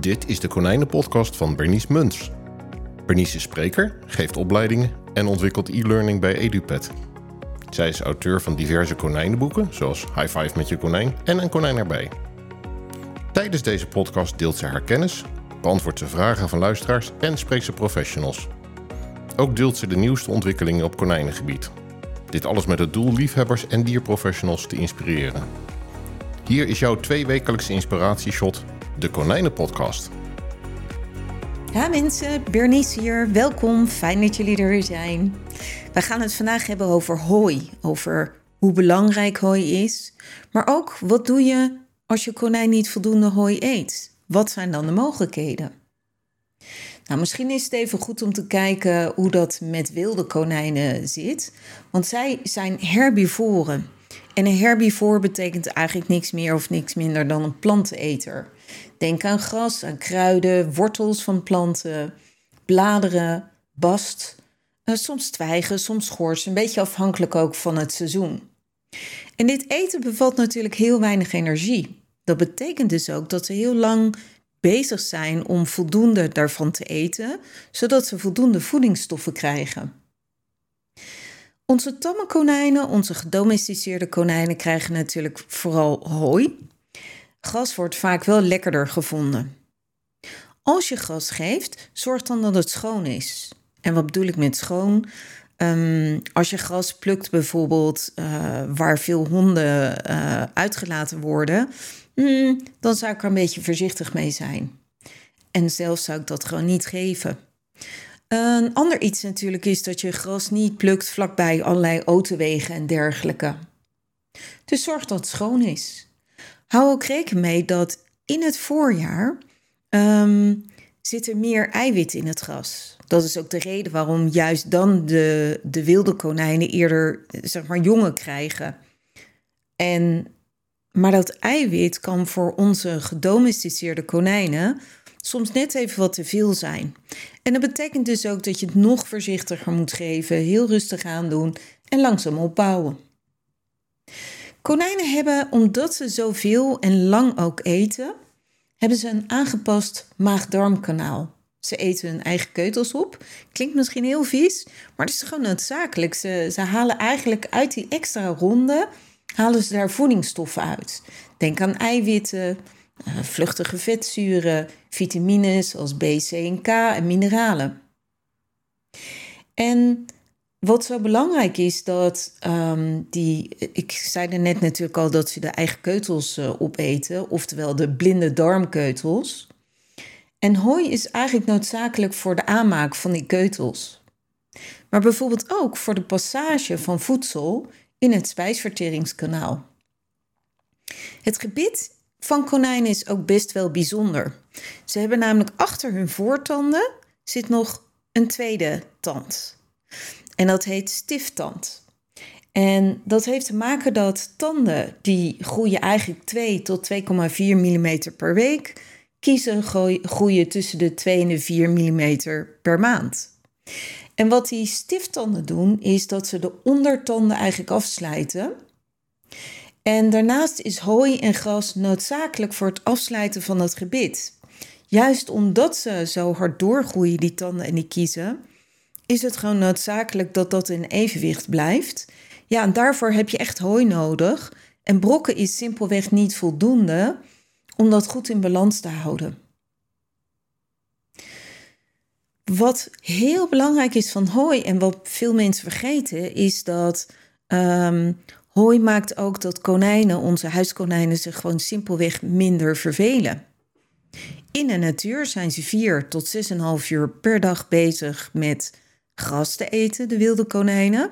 Dit is de Konijnenpodcast van Bernice Muns. Bernice is spreker, geeft opleidingen en ontwikkelt e-learning bij EduPet. Zij is auteur van diverse konijnenboeken, zoals High Five met je konijn en Een konijn erbij. Tijdens deze podcast deelt ze haar kennis, beantwoordt ze vragen van luisteraars en spreekt ze professionals. Ook deelt ze de nieuwste ontwikkelingen op konijnengebied. Dit alles met het doel liefhebbers en dierprofessionals te inspireren. Hier is jouw tweewekelijkse inspiratieshot, de Konijnenpodcast. Ja mensen, Bernice hier. Welkom, fijn dat jullie er weer zijn. We gaan het vandaag hebben over hooi, over hoe belangrijk hooi is. Maar ook, wat doe je als je konijn niet voldoende hooi eet? Wat zijn dan de mogelijkheden? Nou, misschien is het even goed om te kijken hoe dat met wilde konijnen zit. Want zij zijn herbivoren. En een herbivoor betekent eigenlijk niks meer of niks minder dan een planteneter. Denk aan gras, aan kruiden, wortels van planten, bladeren, bast, eh, soms twijgen, soms schors, een beetje afhankelijk ook van het seizoen. En dit eten bevat natuurlijk heel weinig energie. Dat betekent dus ook dat ze heel lang bezig zijn om voldoende daarvan te eten, zodat ze voldoende voedingsstoffen krijgen. Onze tamme konijnen, onze gedomesticeerde konijnen, krijgen natuurlijk vooral hooi. Gras wordt vaak wel lekkerder gevonden. Als je gras geeft, zorg dan dat het schoon is. En wat bedoel ik met schoon? Um, als je gras plukt bijvoorbeeld uh, waar veel honden uh, uitgelaten worden, mm, dan zou ik er een beetje voorzichtig mee zijn. En zelf zou ik dat gewoon niet geven. Een ander iets natuurlijk is dat je gras niet plukt vlakbij allerlei autowegen en dergelijke. Dus zorg dat het schoon is. Hou ook rekening mee dat in het voorjaar um, zit er meer eiwit in het gras. Dat is ook de reden waarom juist dan de, de wilde konijnen eerder zeg maar jongen krijgen. En, maar dat eiwit kan voor onze gedomesticeerde konijnen soms net even wat te veel zijn. En dat betekent dus ook dat je het nog voorzichtiger moet geven, heel rustig aandoen en langzaam opbouwen. Konijnen hebben, omdat ze zoveel en lang ook eten, hebben ze een aangepast maag-darmkanaal. Ze eten hun eigen keutels op. Klinkt misschien heel vies, maar het is gewoon noodzakelijk. Ze, halen eigenlijk uit die extra ronde, halen ze daar voedingsstoffen uit. Denk aan eiwitten, uh, vluchtige vetzuren, vitamines als B, C en K en mineralen. En wat zo belangrijk is, dat um, die, ik zei er net natuurlijk al dat ze de eigen keutels uh, opeten, oftewel de blinde darmkeutels. En hooi is eigenlijk noodzakelijk voor de aanmaak van die keutels. Maar bijvoorbeeld ook voor de passage van voedsel in het spijsverteringskanaal. Het gebit van konijnen is ook best wel bijzonder. Ze hebben namelijk achter hun voortanden zit nog een tweede tand. En dat heet stifttand. En dat heeft te maken dat tanden die groeien eigenlijk 2 tot 2,4 mm per week, kiezen groeien tussen de 2 en de 4 mm per maand. En wat die stifttanden doen, is dat ze de ondertanden eigenlijk afsluiten. En daarnaast is hooi en gras noodzakelijk voor het afsluiten van het gebit. Juist omdat ze zo hard doorgroeien, die tanden en die kiezen, is het gewoon noodzakelijk dat dat in evenwicht blijft. Ja, en daarvoor heb je echt hooi nodig. En brokken is simpelweg niet voldoende om dat goed in balans te houden. Wat heel belangrijk is van hooi en wat veel mensen vergeten, is dat um, hooi maakt ook dat konijnen, onze huiskonijnen, zich gewoon simpelweg minder vervelen. In de natuur zijn ze 4 tot 6,5 uur per dag bezig met gras te eten, de wilde konijnen.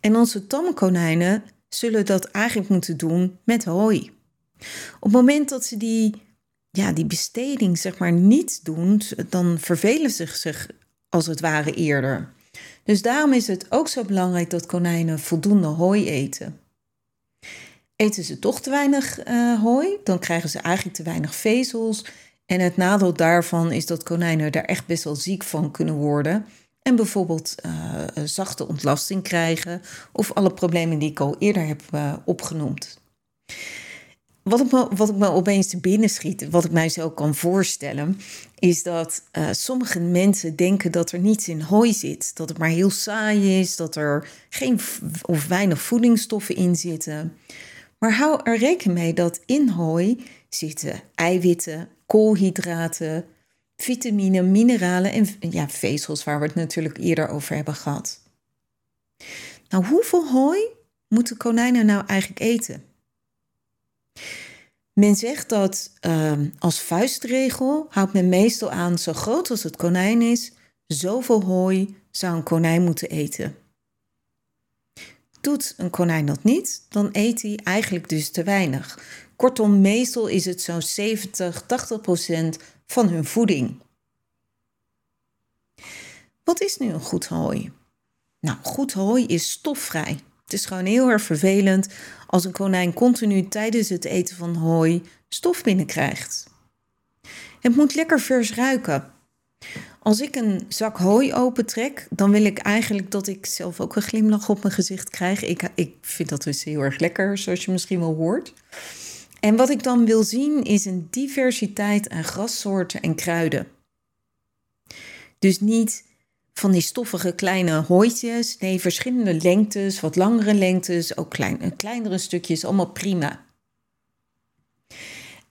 En onze tamme konijnen zullen dat eigenlijk moeten doen met hooi. Op het moment dat ze die, ja, die besteding zeg maar niet doen, dan vervelen ze zich als het ware eerder. Dus daarom is het ook zo belangrijk dat konijnen voldoende hooi eten. Eten ze toch te weinig uh, hooi, dan krijgen ze eigenlijk te weinig vezels. En het nadeel daarvan is dat konijnen daar echt best wel ziek van kunnen worden. En bijvoorbeeld uh, zachte ontlasting krijgen of alle problemen die ik al eerder heb uh, opgenoemd. wat ik, me, wat ik me opeens te binnen schiet, wat ik mij zo kan voorstellen, is dat uh, sommige mensen denken dat er niets in hooi zit. Dat het maar heel saai is, dat er geen of weinig voedingsstoffen in zitten. Maar hou er rekening mee dat in hooi zitten eiwitten, koolhydraten, vitamine, mineralen en ja, vezels, waar we het natuurlijk eerder over hebben gehad. Nou, hoeveel hooi moeten konijnen nou eigenlijk eten? Men zegt dat uh, als vuistregel houdt men meestal aan zo groot als het konijn is, zoveel hooi zou een konijn moeten eten. Doet een konijn dat niet, dan eet hij eigenlijk dus te weinig. Kortom, meestal is het zo'n 70, 80 procent van hun voeding. Wat is nu een goed hooi? Nou, goed hooi is stofvrij. Het is gewoon heel erg vervelend als een konijn continu tijdens het eten van hooi stof binnenkrijgt. Het moet lekker vers ruiken. Als ik een zak hooi opentrek, dan wil ik eigenlijk dat ik zelf ook een glimlach op mijn gezicht krijg. Ik, ik vind dat dus heel erg lekker, zoals je misschien wel hoort. En wat ik dan wil zien is een diversiteit aan grassoorten en kruiden. Dus niet van die stoffige kleine hooitjes. Nee, verschillende lengtes, wat langere lengtes, ook klein, kleinere stukjes, allemaal prima.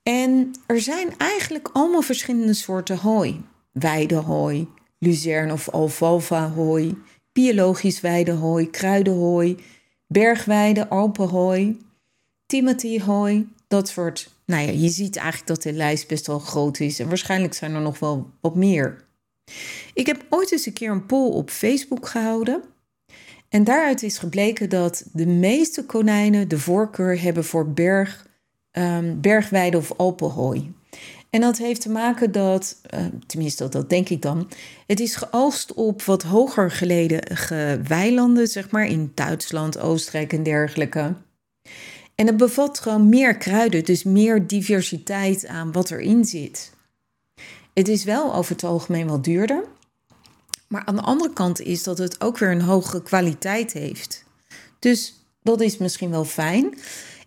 En er zijn eigenlijk allemaal verschillende soorten hooi. Weidehooi, luzern of alfalfa hooi, biologisch weidehooi, kruidenhooi, bergweide, alpenhooi, timothy hooi, dat soort. Nou ja, je ziet eigenlijk dat de lijst best wel groot is en waarschijnlijk zijn er nog wel wat meer. Ik heb ooit eens een keer een poll op Facebook gehouden. En daaruit is gebleken dat de meeste konijnen de voorkeur hebben voor berg, um, bergweide of alpenhooi. En dat heeft te maken dat, uh, tenminste dat denk ik dan, het is geoogst op wat hoger gelegen weilanden, zeg maar in Duitsland, Oostenrijk en dergelijke. En het bevat gewoon meer kruiden, dus meer diversiteit aan wat erin zit. Het is wel over het algemeen wel duurder. Maar aan de andere kant is dat het ook weer een hogere kwaliteit heeft. Dus dat is misschien wel fijn.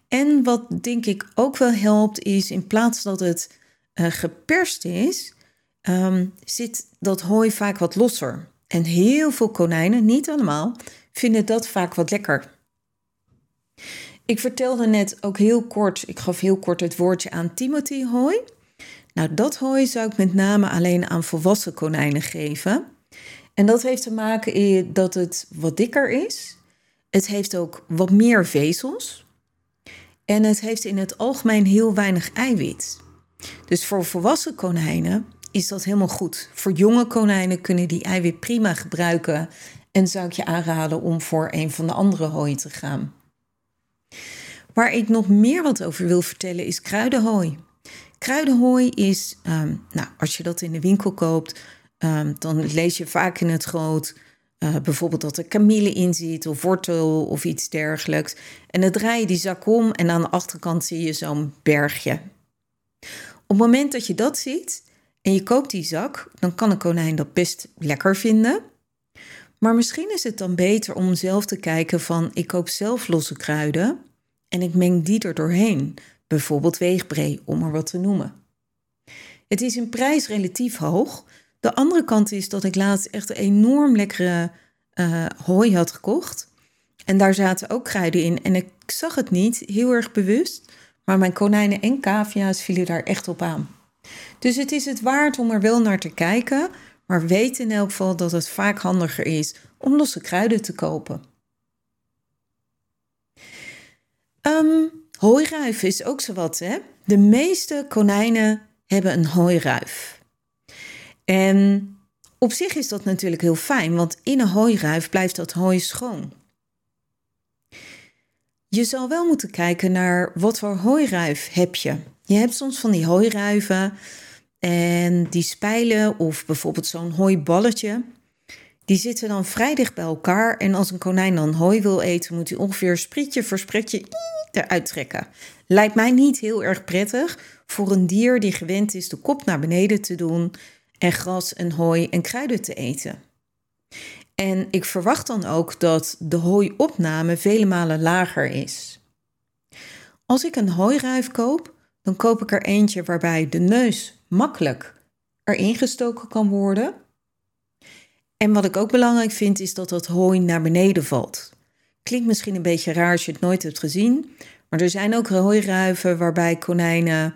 En wat denk ik ook wel helpt, is in plaats dat het uh, geperst is, um, zit dat hooi vaak wat losser. En heel veel konijnen, niet allemaal, vinden dat vaak wat lekker. Ik vertelde net ook heel kort, ik gaf heel kort het woordje aan Timothy hooi. Nou, dat hooi zou ik met name alleen aan volwassen konijnen geven. En dat heeft te maken dat het wat dikker is. Het heeft ook wat meer vezels. En het heeft in het algemeen heel weinig eiwit. Dus voor volwassen konijnen is dat helemaal goed. Voor jonge konijnen kunnen die eiwit prima gebruiken. En zou ik je aanraden om voor een van de andere hooi te gaan. Waar ik nog meer wat over wil vertellen is kruidenhooi. Kruidenhooi is, um, nou, als je dat in de winkel koopt, um, dan lees je vaak in het groot uh, bijvoorbeeld dat er kamille in zit of wortel of iets dergelijks. En dan draai je die zak om en aan de achterkant zie je zo'n bergje. Op het moment dat je dat ziet en je koopt die zak, dan kan een konijn dat best lekker vinden. Maar misschien is het dan beter om zelf te kijken van ik koop zelf losse kruiden en ik meng die er doorheen bijvoorbeeld weegbree, om er wat te noemen. Het is in prijs relatief hoog. De andere kant is dat ik laatst echt een enorm lekkere uh, hooi had gekocht. En daar zaten ook kruiden in. En ik zag het niet heel erg bewust, maar mijn konijnen en cavia's vielen daar echt op aan. Dus het is het waard om er wel naar te kijken, maar weet in elk geval dat het vaak handiger is om losse kruiden te kopen. Um, Hooiruif is ook zo wat, hè? De meeste konijnen hebben een hooiruif. En op zich is dat natuurlijk heel fijn, want in een hooiruif blijft dat hooi schoon. Je zal wel moeten kijken naar wat voor hooiruif heb je. Je hebt soms van die hooiruiven en die spijlen of bijvoorbeeld zo'n hooiballetje. Die zitten dan vrij dicht bij elkaar en als een konijn dan hooi wil eten, moet hij ongeveer sprietje voor sprietje eruit trekken. Lijkt mij niet heel erg prettig voor een dier die gewend is de kop naar beneden te doen en gras en hooi en kruiden te eten. En ik verwacht dan ook dat de hooiopname vele malen lager is. Als ik een hooiruif koop, dan koop ik er eentje waarbij de neus makkelijk erin gestoken kan worden. En wat ik ook belangrijk vind, is dat dat hooi naar beneden valt. Klinkt misschien een beetje raar als je het nooit hebt gezien, maar er zijn ook hooiruiven waarbij konijnen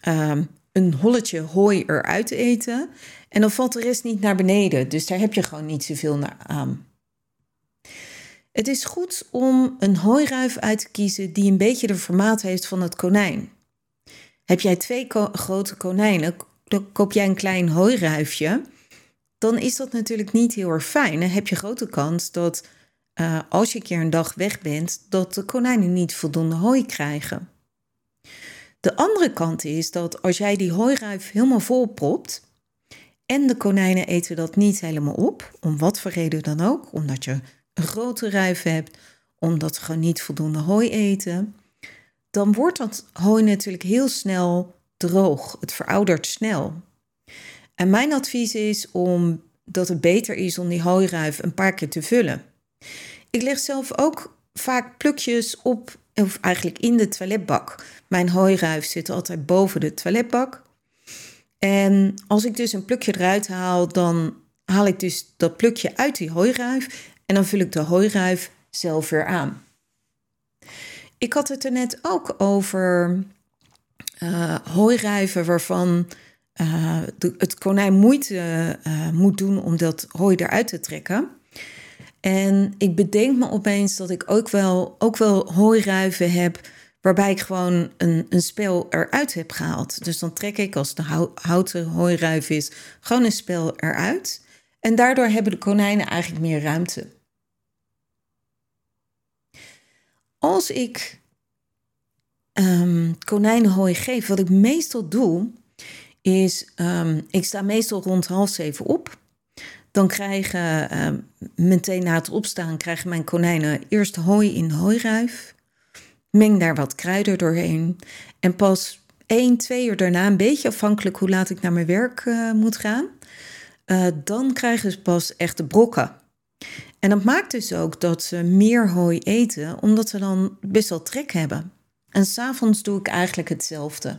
ehm, een holletje hooi eruit eten. En dan valt de rest niet naar beneden. Dus daar heb je gewoon niet zoveel naar aan. Het is goed om een hooiruif uit te kiezen die een beetje de formaat heeft van het konijn. Heb jij twee grote konijnen, dan koop jij een klein hooiruifje, dan is dat natuurlijk niet heel erg fijn. Dan heb je grote kans dat uh, als je een keer een dag weg bent, dat de konijnen niet voldoende hooi krijgen. De andere kant is dat als jij die hooiruif helemaal vol propt en de konijnen eten dat niet helemaal op, om wat voor reden dan ook, omdat je een grote ruif hebt, omdat ze gewoon niet voldoende hooi eten, dan wordt dat hooi natuurlijk heel snel droog. Het veroudert snel. En mijn advies is om dat het beter is om die hooiruif een paar keer te vullen. Ik leg zelf ook vaak plukjes op, of eigenlijk in de toiletbak. Mijn hooiruif zit altijd boven de toiletbak. En als ik dus een plukje eruit haal, dan haal ik dus dat plukje uit die hooiruif en dan vul ik de hooiruif zelf weer aan. Ik had het er net ook over uh, hooiruiven waarvan uh, het konijn moeite uh, moet doen om dat hooi eruit te trekken. En ik bedenk me opeens dat ik ook wel, ook wel hooiruiven heb waarbij ik gewoon een, een spel eruit heb gehaald. Dus dan trek ik, als de houten hooiruif is, gewoon een spel eruit. En daardoor hebben de konijnen eigenlijk meer ruimte. Als ik um, konijnenhooi geef, wat ik meestal doe, is um, ik sta meestal rond half zeven op. Dan krijgen um, meteen na het opstaan krijgen mijn konijnen eerst hooi in hooiruif. Meng daar wat kruiden doorheen. En pas 1, 2 uur daarna, een beetje afhankelijk hoe laat ik naar mijn werk uh, moet gaan, uh, dan krijgen ze pas echt de brokken. En dat maakt dus ook dat ze meer hooi eten, omdat ze dan best wel trek hebben. En s'avonds doe ik eigenlijk hetzelfde.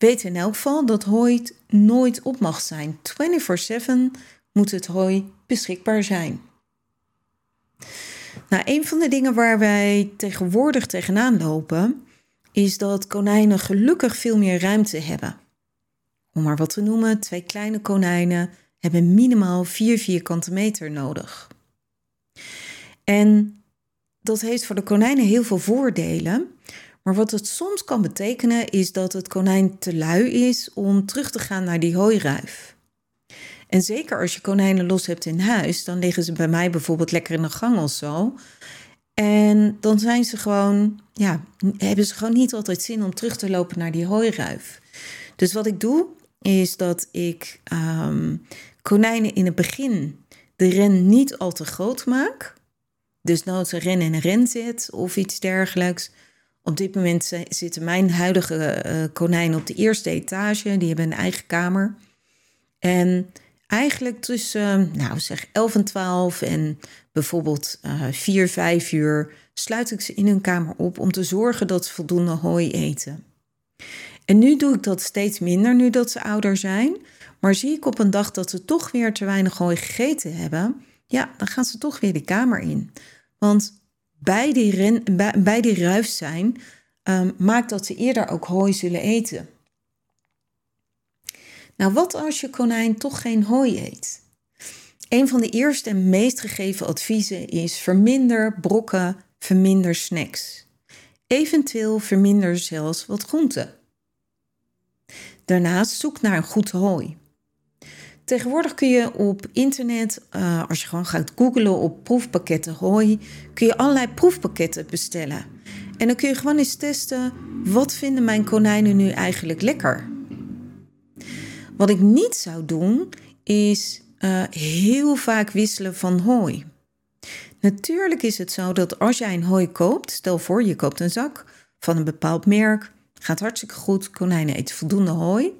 Weet in elk geval dat hooi nooit op mag zijn. 24/7 moet het hooi beschikbaar zijn. Nou, een van de dingen waar wij tegenwoordig tegenaan lopen, is dat konijnen gelukkig veel meer ruimte hebben. Om maar wat te noemen, twee kleine konijnen hebben minimaal 4 vierkante meter nodig. En dat heeft voor de konijnen heel veel voordelen. Maar wat het soms kan betekenen is dat het konijn te lui is om terug te gaan naar die hooiruif. En zeker als je konijnen los hebt in huis, dan liggen ze bij mij bijvoorbeeld lekker in de gang of zo. En dan zijn ze gewoon, ja, hebben ze gewoon niet altijd zin om terug te lopen naar die hooiruif. Dus wat ik doe, is dat ik ehm, konijnen in het begin de ren niet al te groot maak. Dus nooit een ren en een ren zit of iets dergelijks. Op dit moment zitten mijn huidige uh, konijnen op de eerste etage. Die hebben een eigen kamer. En eigenlijk tussen, nou zeg 11 en 12 en bijvoorbeeld uh, 4, 5 uur sluit ik ze in hun kamer op om te zorgen dat ze voldoende hooi eten. En nu doe ik dat steeds minder, nu dat ze ouder zijn. Maar zie ik op een dag dat ze toch weer te weinig hooi gegeten hebben, ja, dan gaan ze toch weer de kamer in. Want bij die, bij, die ruif zijn um, maakt dat ze eerder ook hooi zullen eten. Nou, wat als je konijn toch geen hooi eet? Een van de eerste en meest gegeven adviezen is verminder brokken, verminder snacks. Eventueel verminder zelfs wat groenten. Daarnaast zoek naar een goed hooi. Tegenwoordig kun je op internet, uh, als je gewoon gaat googlen op proefpakketten hooi, kun je allerlei proefpakketten bestellen. En dan kun je gewoon eens testen, wat vinden mijn konijnen nu eigenlijk lekker? Wat ik niet zou doen, is uh, heel vaak wisselen van hooi. Natuurlijk is het zo dat als jij een hooi koopt, stel voor je koopt een zak van een bepaald merk, gaat hartstikke goed, konijnen eten voldoende hooi,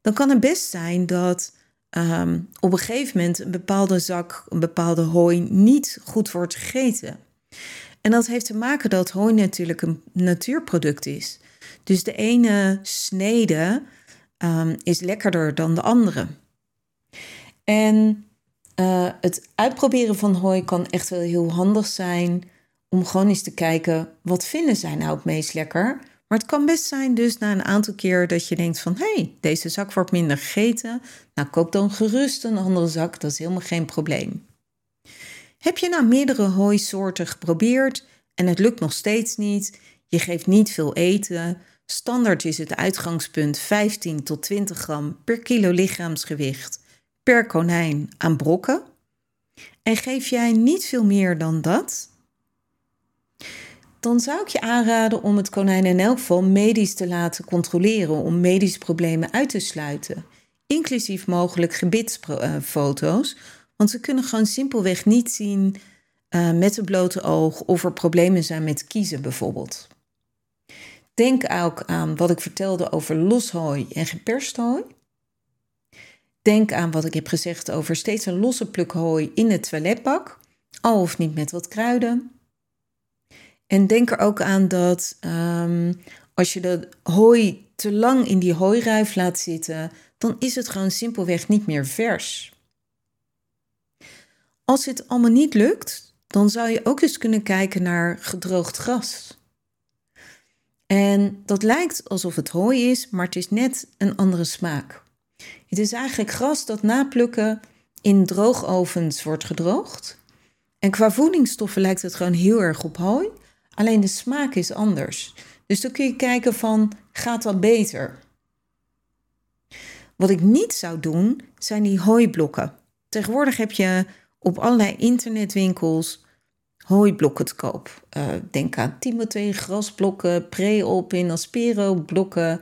dan kan het best zijn dat um, op een gegeven moment een bepaalde zak, een bepaalde hooi niet goed wordt gegeten. En dat heeft te maken dat hooi natuurlijk een natuurproduct is. Dus de ene snede um, is lekkerder dan de andere. En uh, het uitproberen van hooi kan echt wel heel handig zijn om gewoon eens te kijken wat vinden zij nou het meest lekker. Maar het kan best zijn dus na een aantal keer dat je denkt van hé, hey, deze zak wordt minder gegeten. Nou, koop dan gerust een andere zak, dat is helemaal geen probleem. Heb je nou meerdere hooisoorten geprobeerd en het lukt nog steeds niet, je geeft niet veel eten, standaard is het uitgangspunt 15 tot 20 gram per kilo lichaamsgewicht per konijn aan brokken en geef jij niet veel meer dan dat, dan zou ik je aanraden om het konijn in elk geval medisch te laten controleren om medische problemen uit te sluiten, inclusief mogelijk gebitsfoto's, want ze kunnen gewoon simpelweg niet zien uh, met een blote oog of er problemen zijn met kiezen bijvoorbeeld. Denk ook aan wat ik vertelde over loshooi en geperst hooi. Denk aan wat ik heb gezegd over steeds een losse pluk hooi in het toiletbak, al of niet met wat kruiden. En denk er ook aan dat um, als je de hooi te lang in die hooiruif laat zitten, dan is het gewoon simpelweg niet meer vers. Als dit allemaal niet lukt, dan zou je ook eens kunnen kijken naar gedroogd gras. En dat lijkt alsof het hooi is, maar het is net een andere smaak. Het is eigenlijk gras dat na plukken in droogovens wordt gedroogd. En qua voedingsstoffen lijkt het gewoon heel erg op hooi, alleen de smaak is anders. Dus dan kun je kijken van, gaat dat beter? Wat ik niet zou doen, zijn die hooiblokken. Tegenwoordig heb je op allerlei internetwinkels hooiblokken te koop. Uh, denk aan Timothée grasblokken, Pre-op in Aspero blokken,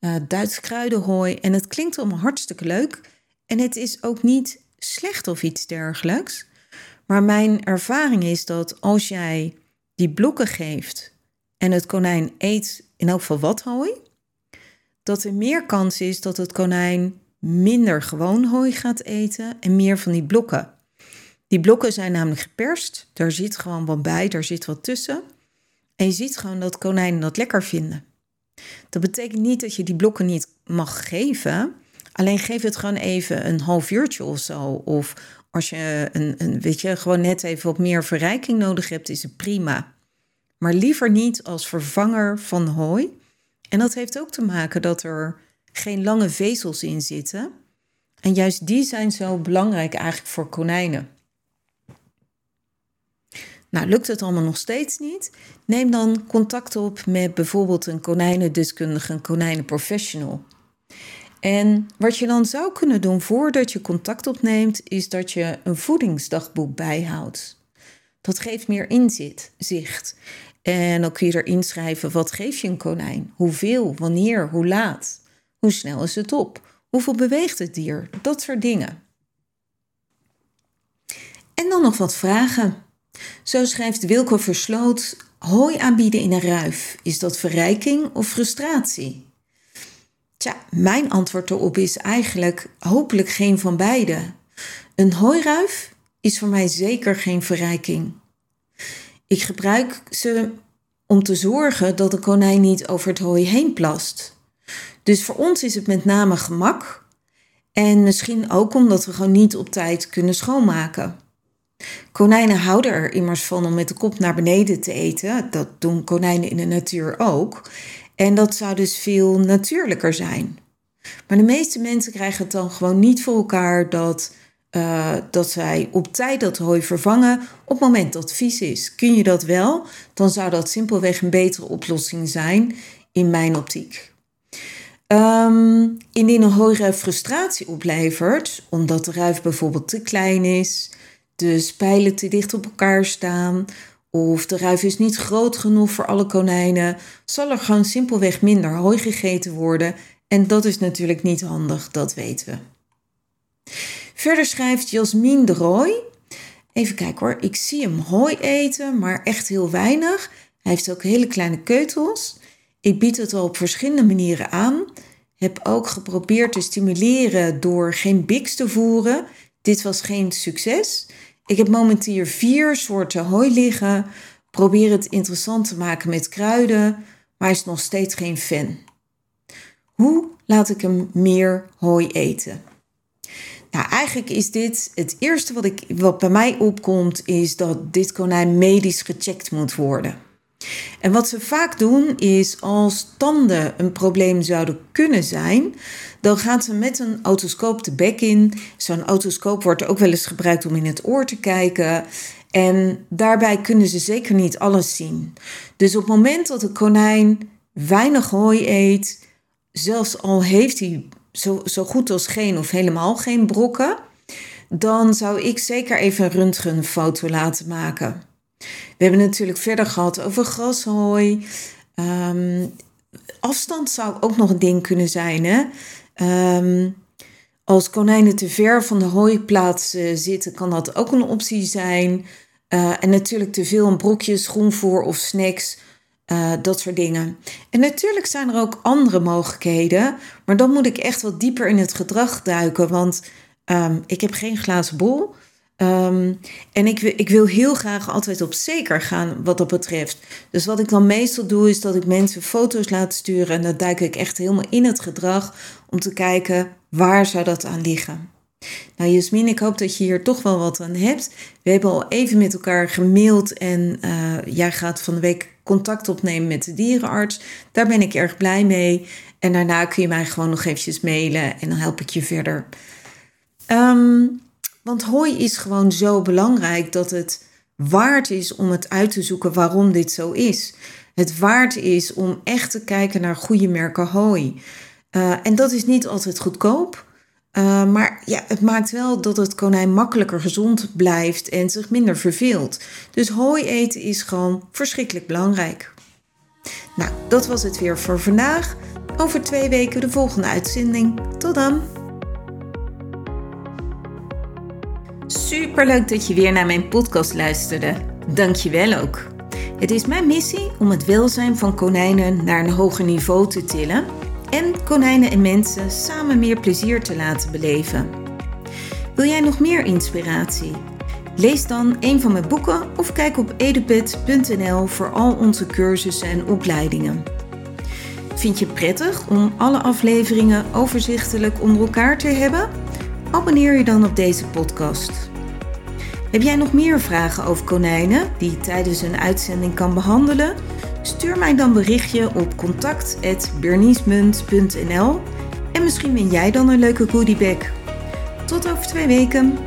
uh, Duits kruidenhooi. En het klinkt allemaal hartstikke leuk. En het is ook niet slecht of iets dergelijks. Maar mijn ervaring is dat als jij die blokken geeft en het konijn eet in elk geval wat hooi, dat er meer kans is dat het konijn minder gewoon hooi gaat eten en meer van die blokken. Die blokken zijn namelijk geperst. Daar zit gewoon wat bij, daar zit wat tussen. En je ziet gewoon dat konijnen dat lekker vinden. Dat betekent niet dat je die blokken niet mag geven. Alleen geef het gewoon even een half uurtje of zo. Of als je een, een, weet je, gewoon net even wat meer verrijking nodig hebt, is het prima. Maar liever niet als vervanger van hooi. En dat heeft ook te maken dat er geen lange vezels in zitten. En juist die zijn zo belangrijk eigenlijk voor konijnen. Nou, lukt het allemaal nog steeds niet? Neem dan contact op met bijvoorbeeld een konijnendeskundige, een konijnenprofessional. En wat je dan zou kunnen doen voordat je contact opneemt, is dat je een voedingsdagboek bijhoudt. Dat geeft meer inzicht. En dan kun je er inschrijven wat geef je een konijn, hoeveel, wanneer, hoe laat, hoe snel is het op, hoeveel beweegt het dier, dat soort dingen. En dan nog wat vragen. Zo schrijft Wilco Versloot: Hooi aanbieden in een ruif. Is dat verrijking of frustratie? Tja, mijn antwoord erop is eigenlijk hopelijk geen van beide. Een hooiruif is voor mij zeker geen verrijking. Ik gebruik ze om te zorgen dat de konijn niet over het hooi heen plast. Dus voor ons is het met name gemak. En misschien ook omdat we gewoon niet op tijd kunnen schoonmaken. Konijnen houden er immers van om met de kop naar beneden te eten. Dat doen konijnen in de natuur ook. En dat zou dus veel natuurlijker zijn. Maar de meeste mensen krijgen het dan gewoon niet voor elkaar dat, uh, dat zij op tijd dat hooi vervangen op het moment dat vies is. Kun je dat wel, dan zou dat simpelweg een betere oplossing zijn in mijn optiek. Um, indien een hooiruif frustratie oplevert, omdat de ruif bijvoorbeeld te klein is, de spijlen te dicht op elkaar staan of de ruif is niet groot genoeg voor alle konijnen, zal er gewoon simpelweg minder hooi gegeten worden en dat is natuurlijk niet handig, dat weten we. Verder schrijft Jasmin de Roy. Even kijken hoor, ik zie hem hooi eten, maar echt heel weinig. Hij heeft ook hele kleine keutels. Ik bied het al op verschillende manieren aan. Heb ook geprobeerd te stimuleren door geen biks te voeren. Dit was geen succes. Ik heb momenteel vier soorten hooi liggen. probeer het interessant te maken met kruiden, maar is nog steeds geen fan. Hoe laat ik hem meer hooi eten? Nou, eigenlijk is dit het eerste wat, ik, wat bij mij opkomt, is dat dit konijn medisch gecheckt moet worden. En wat ze vaak doen is als tanden een probleem zouden kunnen zijn, dan gaan ze met een otoscoop de bek in. Zo'n otoscoop wordt ook wel eens gebruikt om in het oor te kijken. En daarbij kunnen ze zeker niet alles zien. Dus op het moment dat een konijn weinig hooi eet, zelfs al heeft hij zo, zo goed als geen of helemaal geen brokken, dan zou ik zeker even een röntgenfoto laten maken. We hebben natuurlijk verder gehad over grashooi. Um, afstand zou ook nog een ding kunnen zijn. Hè? Um, als konijnen te ver van de hooiplaats zitten, kan dat ook een optie zijn. Uh, en natuurlijk te veel een brokje, schoenvoer of snacks. Uh, dat soort dingen. En natuurlijk zijn er ook andere mogelijkheden. Maar dan moet ik echt wat dieper in het gedrag duiken. Want um, ik heb geen glazen bol. Um, en ik, ik wil heel graag altijd op zeker gaan wat dat betreft. Dus wat ik dan meestal doe, is dat ik mensen foto's laat sturen. En dan duik ik echt helemaal in het gedrag om te kijken waar zou dat aan liggen. Nou, Jasmin, ik hoop dat je hier toch wel wat aan hebt. We hebben al even met elkaar gemaild en uh, jij gaat van de week contact opnemen met de dierenarts. Daar ben ik erg blij mee. En daarna kun je mij gewoon nog eventjes mailen en dan help ik je verder. Um, want hooi is gewoon zo belangrijk dat het waard is om het uit te zoeken waarom dit zo is. Het waard is om echt te kijken naar goede merken hooi. Uh, en dat is niet altijd goedkoop. Uh, maar ja, het maakt wel dat het konijn makkelijker gezond blijft en zich minder verveelt. Dus hooi eten is gewoon verschrikkelijk belangrijk. Nou, dat was het weer voor vandaag. Over twee weken de volgende uitzending. Tot dan! Superleuk dat je weer naar mijn podcast luisterde. Dank je wel ook. Het is mijn missie om het welzijn van konijnen naar een hoger niveau te tillen en konijnen en mensen samen meer plezier te laten beleven. Wil jij nog meer inspiratie? Lees dan een van mijn boeken of kijk op edupet.nl voor al onze cursussen en opleidingen. Vind je prettig om alle afleveringen overzichtelijk onder elkaar te hebben? Abonneer je dan op deze podcast. Heb jij nog meer vragen over konijnen die je tijdens een uitzending kan behandelen? Stuur mij dan berichtje op contact.berniesmunt.nl en misschien ben jij dan een leuke goodiebag. Tot over twee weken.